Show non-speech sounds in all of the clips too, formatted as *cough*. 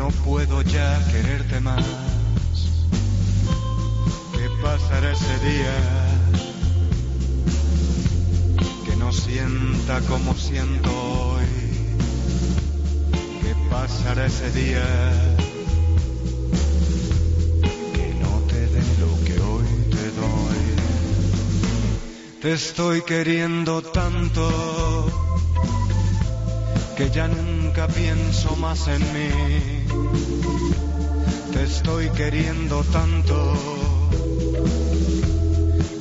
no puedo ya quererte más. ¿Qué pasará ese día? Que no sienta como siento hoy. ¿Qué pasará ese día? Que no te dé lo que hoy te doy. Te estoy queriendo tanto que ya nunca pienso más en mí. Te estoy queriendo tanto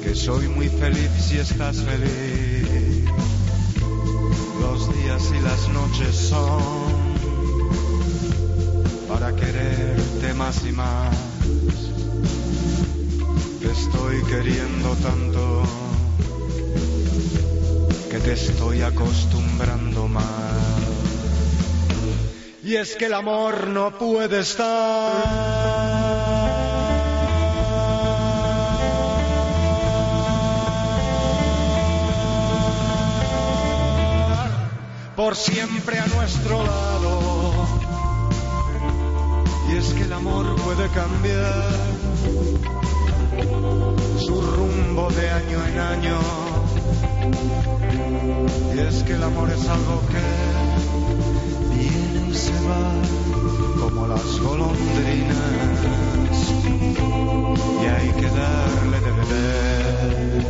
que soy muy feliz si estás feliz. Los días y las noches son para quererte más y más. Te estoy queriendo tanto que te estoy acostumbrando mal. Y es que el amor no puede estar por siempre a nuestro lado. Y es que el amor puede cambiar su rumbo de año en año. Y es que el amor es algo que se va como las golondrinas. Y hay que darle de beber.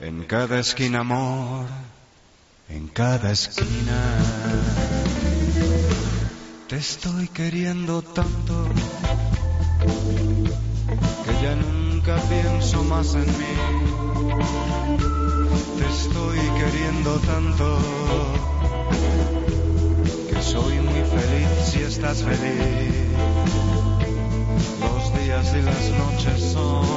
En cada esquina amor, en cada esquina. Te estoy queriendo tanto que ya nunca pienso más en mí. Te estoy queriendo tanto soy muy feliz si estás feliz. Los días y las noches son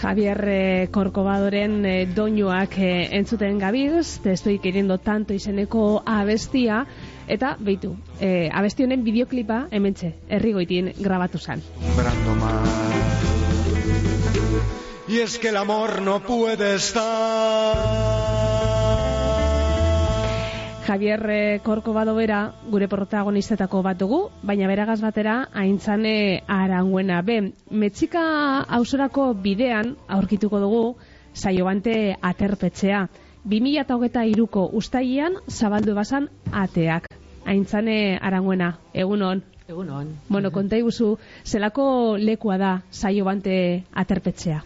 Javier eh, Korkobadoren eh, doinuak eh, entzuten gabiz, te estoy queriendo tanto izeneko abestia, eta beitu, eh, abesti honen bideoklipa hementxe, herrigoitin grabatu zan. Y es que el amor no puede estar. Javier eh, Korkobado bera, gure protagonistetako bat dugu, baina beragaz batera aintzane aranguena. Ben, metxika ausorako bidean aurkituko dugu saiobante aterpetxea. 2008 ko ustaian zabaldu bazan ateak. Aintzane aranguena, egunon. Egunon. Bueno, konta iguzu, zelako lekua da saiobante aterpetxea?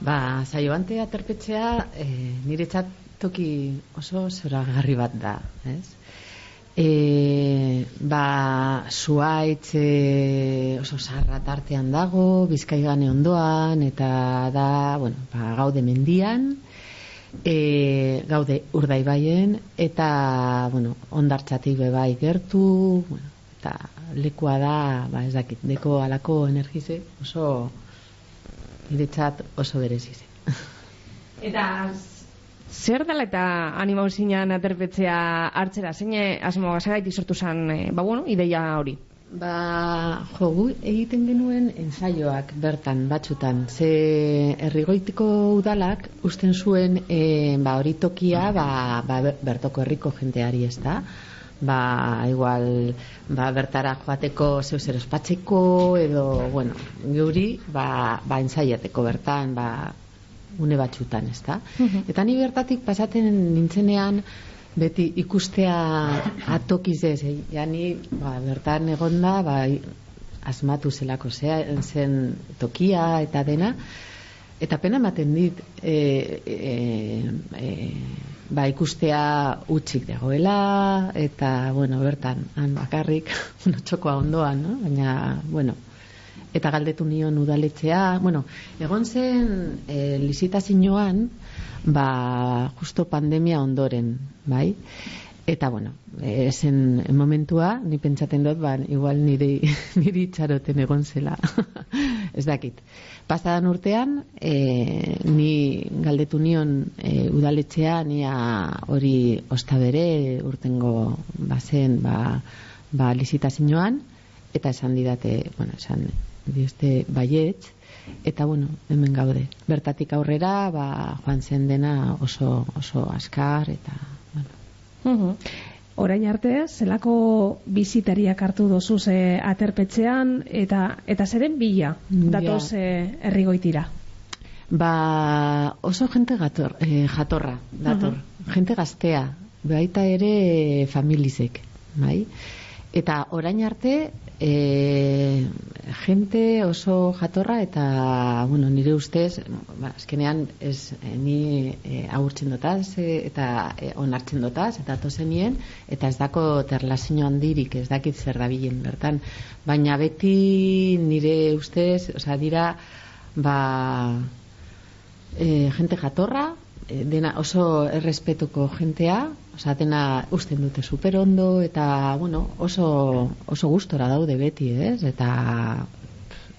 Ba, saiobante aterpetxea e, niretzat toki oso zoragarri bat da, ez? E, ba, zuaitz e, oso zarra tartean dago, bizkaigane ondoan, eta da, bueno, ba, gaude mendian, e, gaude urdaibaien, eta, bueno, ondartxatik bebai gertu, bueno, eta lekua da, ba, ez dakit, deko alako energize, oso, niretzat oso berezize. Eta zer dela eta anima zinan aterpetzea hartzera, zein asmo gazagaitik sortu zen, eh, ba bueno, ideia hori? Ba, jo, egiten genuen ensaioak bertan, batzutan. Ze herrigoitiko udalak usten zuen e, ba, hori tokia ba, ba, bertoko herriko jenteari ez da. Ba, igual, ba, bertara joateko zeu zer ospatzeko edo, bueno, geuri, ba, ba ensaiateko bertan, ba, une batzutan, ez da. Eta ni bertatik pasaten nintzenean, beti ikustea atokiz ez, eh? ja ni ba, bertan egonda, ba, asmatu zelako zea, zen tokia eta dena, eta pena ematen dit, e, e, e, ba, ikustea utxik dagoela, eta, bueno, bertan, han bakarrik, *laughs* bueno, txokoa ondoan, no? baina, bueno, eta galdetu nion udaletxea, bueno, egon zen e, lizitazioan, ba, justo pandemia ondoren, bai? Eta, bueno, e, zen momentua, ni pentsaten dut, ba, igual niri, *laughs* niri txaroten egon zela. *laughs* Ez dakit. Pasadan urtean, e, ni galdetu nion e, udaletxea, nia hori ostabere urtengo bazen, ba, ba, lizitazioan, eta esan didate, bueno, esan dizte baietz, eta bueno, hemen gaude. Bertatik aurrera, ba, joan zen dena oso, oso askar, eta, bueno. Mhm. Orain arte, zelako bizitariak hartu dozu ze aterpetxean, eta eta zeren bila Ja. datoz eh, errigoitira. Ba, oso jente gator, eh, jatorra, dator. Jente gaztea, baita ere familizek, bai? Eta orain arte, e, jente oso jatorra eta, bueno, nire ustez, ba, azkenean, ez, eh, ni e, agurtzen dotaz, e, eta e, onartzen dotaz, eta tozenien, eta ez dako terlazio handirik, ez dakit zer dabilen, bertan. Baina beti nire ustez, osea, dira, ba, e, jente jatorra, dena oso errespetuko jentea, osea, dena usten dute super ondo, eta, bueno, oso, oso gustora daude beti, ez? Eta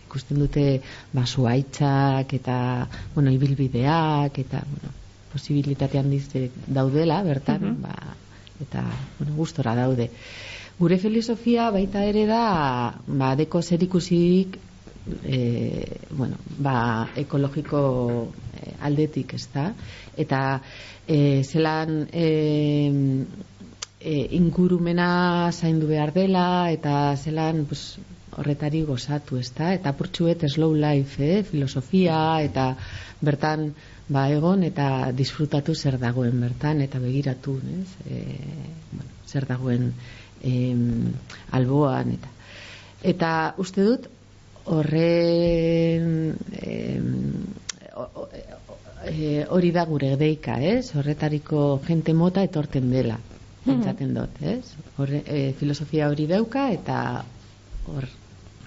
ikusten dute ba, zuaitzak, eta, bueno, ibilbideak, eta, bueno, posibilitate handiz daudela, bertan, Mhm. ba, eta, bueno, gustora daude. Gure filosofia baita ere da, ba, deko zerikusirik e, bueno, ba, ekologiko e, aldetik, ez da? Eta e, zelan e, e, ingurumena zaindu behar dela, eta zelan pues, horretari gozatu, ez da? Eta purtsuet slow life, eh? filosofia, eta bertan ba, egon eta disfrutatu zer dagoen bertan, eta begiratu, ez? E, bueno, zer dagoen em, alboan, eta eta uste dut horren e, hori da gure deika, ez? Horretariko jente mota etorten dela, pentsaten dut, ez? Horre, e, filosofia hori dauka eta hor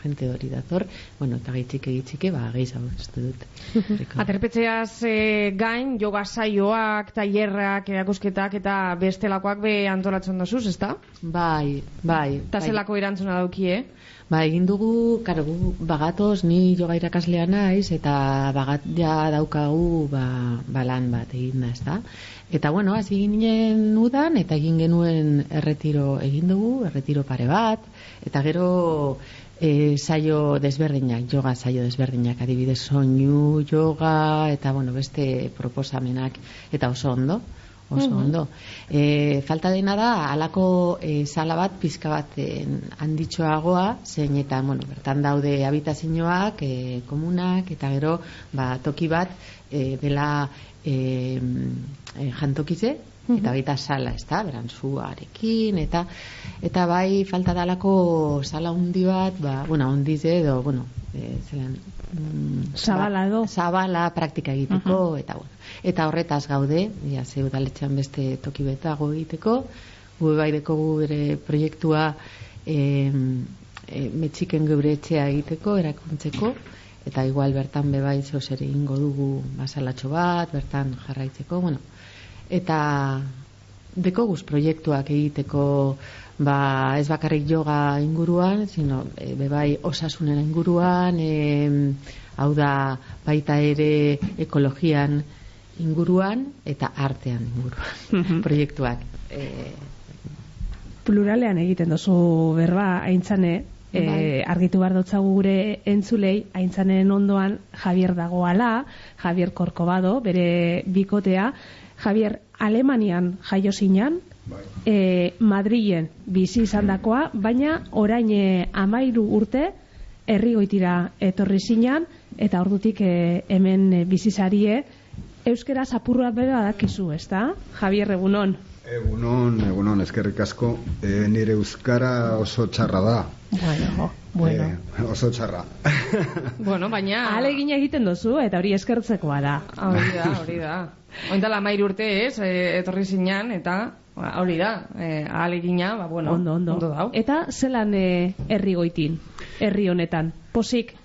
jente hori dator, bueno, eta gehitxike gehitxike, ba, gehiago uste dut. *laughs* Horreko. Aterpetxeaz e, gain, yoga saioak, tailerrak, erakusketak eta bestelakoak be antolatzen dozuz, ezta? Bai, bai. Eta bai. zelako erantzuna daukie, Ba, egin dugu, karo, bagatoz, ni joga irakaslea naiz, eta bagat ja daukagu ba, ba lan bat egin da, ezta? Eta, bueno, hasi ginen udan, eta egin genuen erretiro egin dugu, erretiro pare bat, eta gero e, saio desberdinak, joga saio desberdinak, adibidez soinu, yoga, eta, bueno, beste proposamenak, eta oso ondo, oso ondo. E, falta dena da, alako e, sala bat, pizka bat e, handitxoagoa, zein eta, bueno, bertan daude habitazioak, e, komunak, eta gero, ba, toki bat, e, dela e, e, jantokize, eta baita sala, ez da, berantzuarekin, eta eta bai falta dalako sala hundi bat, ba, bueno, hundize edo, bueno, e, zelan, mm, Zabala edo. zabala praktika egiteko, eta bueno, eta horretaz gaude, ja, ze udaletxean beste toki betago egiteko, gu bai dekogu bere proiektua e, e, metxiken geure etxea egiteko, erakuntzeko, eta igual bertan bebai zeo zer egingo dugu basalatxo bat, bertan jarraitzeko, bueno, eta dekoguz proiektuak egiteko ba, ez bakarrik yoga inguruan, sino e, bebai osasunen inguruan, e, hau da baita ere ekologian inguruan eta artean inguruan *laughs* proiektuak. E, Pluralean egiten dozu berba, aintzane, Bai. e, argitu behar dotzagu gure entzulei, aintzanen ondoan Javier dagoala, Javier Korkobado, bere bikotea, Javier Alemanian jaio zinan, e, Madrilen bizi izan dakoa, baina orain e, amairu urte herrigoitira etorri zinan, eta ordutik e, hemen e, bizizarie, euskera zapurra bera dakizu, ezta? Javier egunon. Egunon, egunon, eskerrik asko. E, nire euskara oso txarra da. Bueno, bueno. E, oso txarra. *laughs* Bueno, baina... Alegin egiten dozu, eta hori eskertzekoa da. Hori da, hori da. Ointala mair urte ez, e, etorri zinan, eta ba, hori da, e, ahalegina, ba, bueno, ondo, ondo. ondo dau. Eta zelan e, herri goitin, herri honetan. Posik,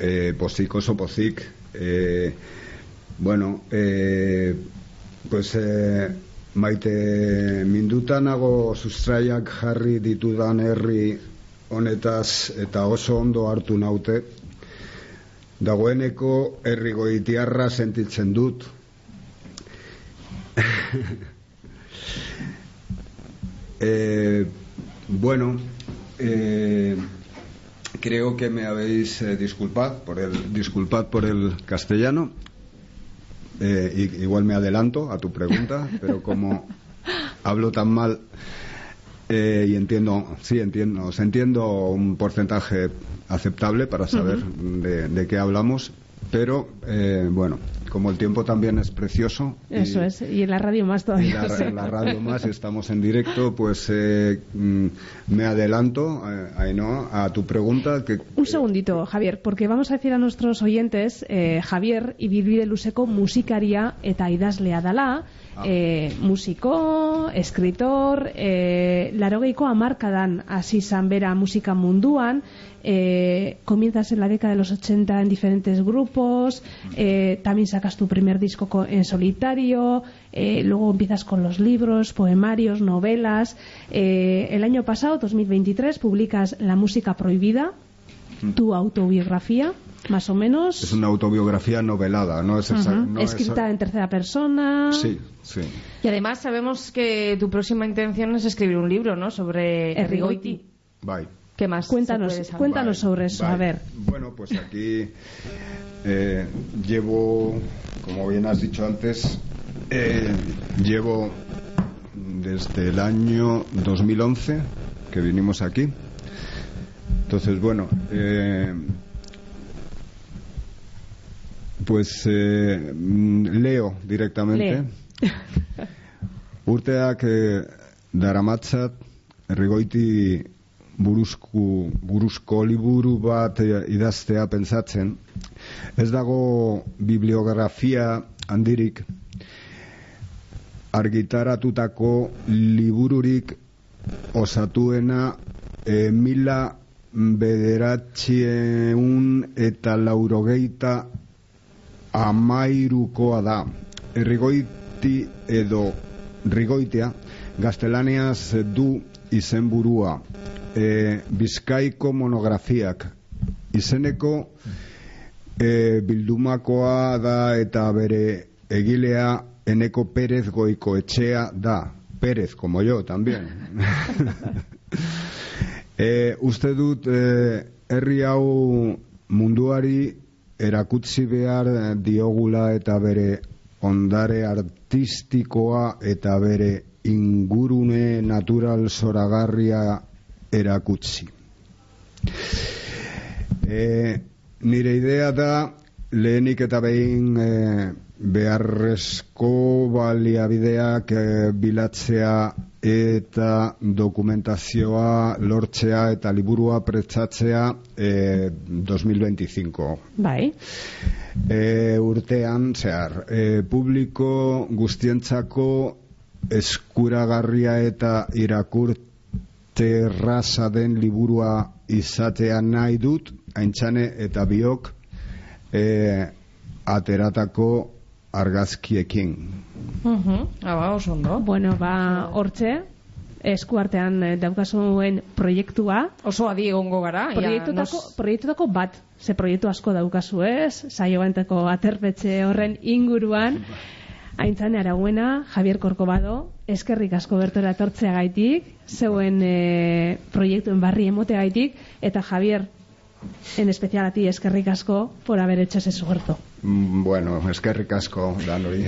E, pozik, oso pozik. E, bueno, e, pues, e, maite mindutanago sustraiak jarri ditudan herri honetaz eta oso ondo hartu naute. Dagoeneko herri goitiarra sentitzen dut. *laughs* e, bueno, e, creo que me habéis eh, disculpado por el disculpad por el castellano. Eh, igual me adelanto a tu pregunta, pero como *laughs* hablo tan mal eh, y entiendo, sí entiendo, os entiendo un porcentaje aceptable para saber de, de qué hablamos, pero eh, bueno, como el tiempo también es precioso. y- Eso es, y en la radio más en todavía. la, en la radio más estamos en directo, pues eh, mm, me adelanto, eh, Ainhoa, a tu pregunta. Que, Un segundito, Javier, porque vamos a decir a nuestros oyentes, eh, Javier ibibide luzeko musikaria eta idazlea dala, Ah. eh, musiko, escritor, eh, larogeiko amarkadan hasi izan bera musika munduan, eh, comienzas en la década de los 80 en diferentes grupos, eh, también sacas tu primer disco co- en solitario, eh, luego empiezas con los libros, poemarios, novelas. Eh, el año pasado, 2023, publicas La música prohibida, tu autobiografía, más o menos, es una autobiografía novelada, no es esa, no escrita en tercera persona. Sí, sí. Y además sabemos que tu próxima intención es escribir un libro, ¿no? Sobre Errigoiti. Bye. ¿Qué más? Cuéntanos, cuéntanos Bye, sobre eso, bye. a ver. Bueno, pues aquí eh, llevo, como bien has dicho antes, eh, llevo desde el año 2011 que vinimos aquí. Entonces, bueno, eh, pues eh, mm, leo directamente. *laughs* Urteak eh, daramatzat errigoiti buruzku, buruzko liburu bat eh, idaztea pentsatzen. Ez dago bibliografia handirik argitaratutako libururik osatuena e, mila bederatxieun eta laurogeita amairukoa da. Errigoiti edo rigoitea gaztelaniaz du izenburua. E, Bizkaiko monografiak izeneko e, bildumakoa da eta bere egilea Eneko Pérez Goiko etxea da. Pérez, como yo, también. *laughs* *laughs* e, uste dut e, herri hau munduari erakutsi behar diogula eta bere ondare artistikoa eta bere ingurune natural zoragarria erakutsi. E, nire idea da lehenik eta behin e, beharrezko baliabideak e, bilatzea eta dokumentazioa lortzea eta liburua pretsatzea e, 2025 Bai, e, urtean zehar e, publiko guztientzako eskuragarria eta irakurte erraza den liburua izatea nahi dut aintzane eta biok e, ateratako argazkiekin Mhm. Ah, ba, oso ondo. bueno, ba, hortxe, eskuartean eh, daukazuen proiektua, Oso adi egongo gara. proiektutako, nos- proiektutako bat, ze proiektu asko daukazu ez, saio benteko aterpetxe horren inguruan, Aintzane Arauena, Javier Corcovado, eskerrik asko bertora etortzea gaitik, zeuen e, proiektuen barri emote gaitik, eta Javier, en especial a ti, eskerrik asko por haber hecho ese esfuerzo. Mm, bueno, eskerrik asko danoi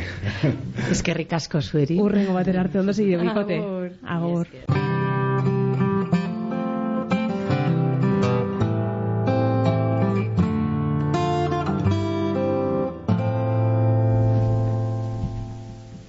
Eskerrik asko zueri. Urrengo batera arte ondo zide bikote. Agur. Agur.